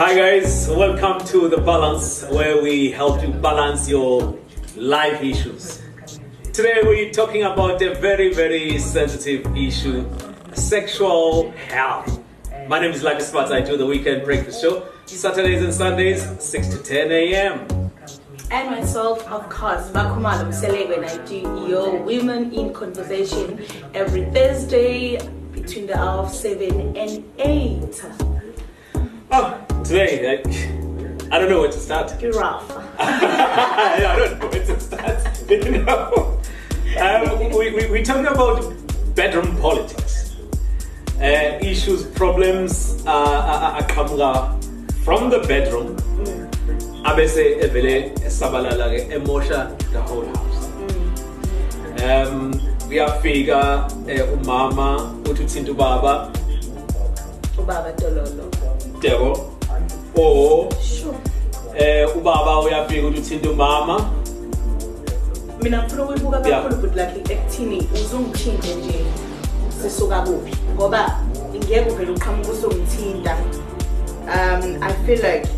Hi guys, welcome to The Balance where we help you balance your life issues. Today we're talking about a very very sensitive issue, sexual health. My name is Lucky Sefatsa. I do the weekend breakfast show, Saturdays and Sundays, 6 to 10 a.m. And myself, of course, MaKhumalo Mseleku, and I do your Women in Conversation every Thursday between the hour of 7 and 8. Oh, today, like, I don't know where to start. Rough. I don't know where to start. You know, um, we, we, we're talking about bedroom politics. Uh, issues, problems uh, uh, aqhamuka from the bedroom abese evele esabalala ke emosha the whole house um uyafika eh, umama uthi uthinta ubaba Ubaba Dololo. debo or Sure. eh ubaba uyafika uthi uthinta umama mina ngifuna ukuyibuka Yeah. kakhulu but like ekuthini uzungithinta nje sisuka kuphi ngoba ngeke uvele uqhamuka usungithinta um i feel like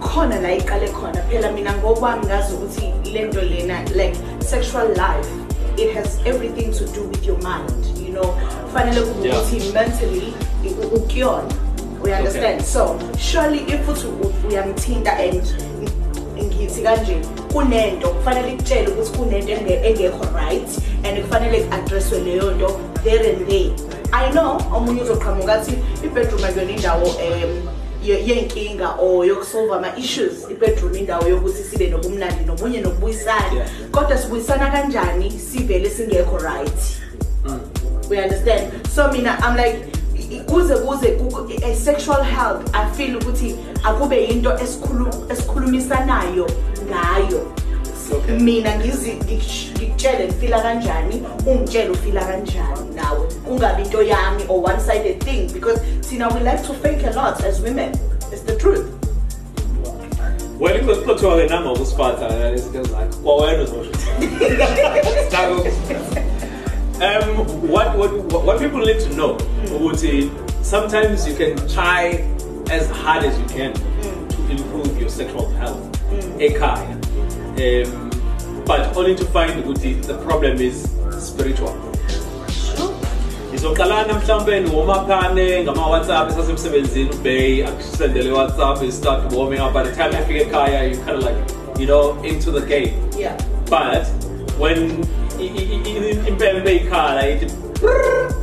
khona la iqale khona phela mina ngokwami ngazi ukuthi le nto lena like sexual life it has everything to do with your mind you know kufanele kube Yeah. ukuthi mentally u- ukuyona we understand. Okay. so surely if uthi u- uyamthinta and ngithi kanje kunento kufanele ikutshele ukuthi kunento enge- engekho right and kufanele ku-addresswe leyo nto there and there i know omunye uzoqhamuka athi ibedroom akuyona indawo um ye- yenkinga or yokusolve ama-issues. Ibedroom indawo yokuthi sibe nobumnandi nomunye nokubuyisana. Yeah. kodwa sibuyisana kanjani? Sivele singekho right. We understand. So mina i'm like kuze kuze a sexual health i feel ukuthi akube into esikhulu- esikhulumisanayo ngayo. Okay. mina ngikutshele ngifila kanjani ungitshele ufila kanjani nawe. Kungabi into yami or one sided thing because thina we like to fake a lot as women. It's the truth. Well ikuthiwa ke nama ukusiphatha eh, zakho kwawena uzosho um what, what what people need to know ukuthi sometimes you can try as hard as you can to improve your sexual health. Ekhaya um but only to find ukuthi the problem is spiritual. Izoqalana mhlawumbe ngomaphane ngama-whatsapp esasemsebenzini ubey akusendele i-whatsapp you start warming up. By the time afika ekhaya you kind of like you know into the game. Yeah. But when impempe ikhala ithi "Brrr,"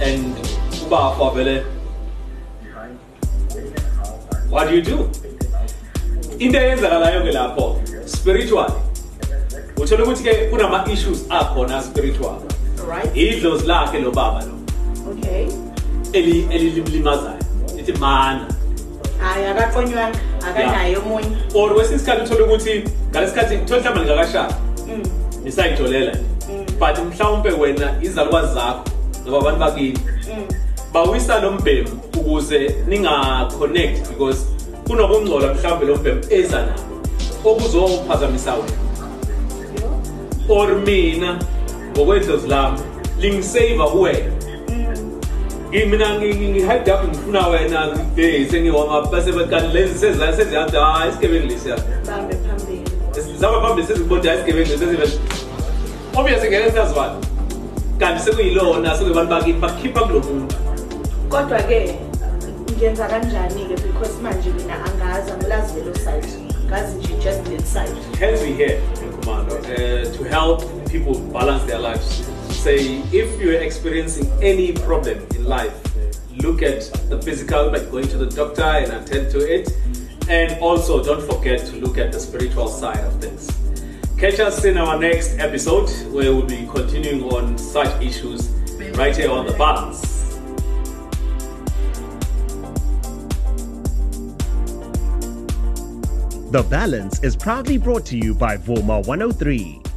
and ubafa vele what do you do into eyenzakalayo ke lapho spiritual. Uthola ukuthi ke kunama-issues akhona spiritual right. Idlozi lakhe lo baba lo. Okay eli- elilimlimazayo lithi mana hayi akaqonywanga akanayo omunye or kwesinye isikhathi uthole ukuthi ngalesikhathi uthole mhlawumbe lingakashaya Nisayitholela but mhlawumbe wena izalukazi zakho noba abantu bakini mm. bawisa lo mbhemu ukuze ninga-connect because kunokungcola mhlawumbe lo mbhemu eza nabo. Okuzophazamisa wena. Or mina ngokwedlozi lami lingiseva kuwena. Mina ngi-hyped up ngifuna wena de sengiwama base kanti lezi seziyathi hayi isigebengu lesiya bambe phambili zaba phambili sezibonda hayi isigebengu sezive obviously ngeke siyazibani kanti sekuyilona sekuyibantu bakini bakhipha kulo muntu kodwa-ke ngenza kanjani-ke? Because manje mina angazi angilazi lelo side. Ngazi nje just that side. Hence we here in commando uh, to help people balance their lives? Say if you're experiencing any problem in life look at the physical by going to the doctor and attend to it and also don't forget to look at the spiritual side of things catch us in our next episode where we'll be continuing on such issues right here on the balance The Balance is proudly brought to you by Vuma 103.